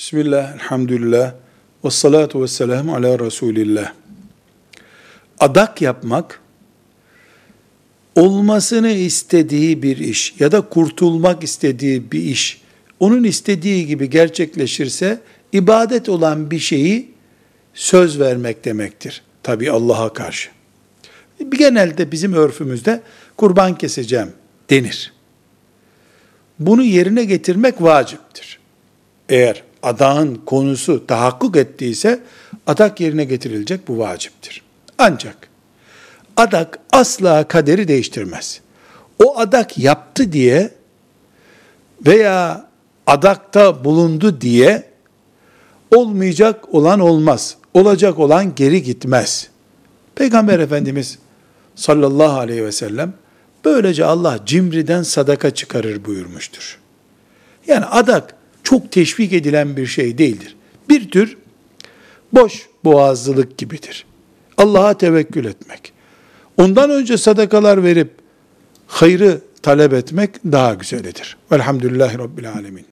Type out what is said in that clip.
Bismillah, elhamdülillah, ve salatu ve selamu ala Resulillah. Adak yapmak, olmasını istediği bir iş ya da kurtulmak istediği bir iş, onun istediği gibi gerçekleşirse, ibadet olan bir şeyi söz vermek demektir. Tabi Allah'a karşı. Genelde bizim örfümüzde kurban keseceğim denir. Bunu yerine getirmek vaciptir. Eğer adağın konusu tahakkuk ettiyse adak yerine getirilecek bu vaciptir. Ancak adak asla kaderi değiştirmez. O adak yaptı diye veya adakta bulundu diye olmayacak olan olmaz. Olacak olan geri gitmez. Peygamber Efendimiz sallallahu aleyhi ve sellem böylece Allah cimriden sadaka çıkarır buyurmuştur. Yani adak çok teşvik edilen bir şey değildir. Bir tür boş boğazlılık gibidir. Allah'a tevekkül etmek. Ondan önce sadakalar verip hayrı talep etmek daha güzelidir. Velhamdülillahi Rabbil Alemin.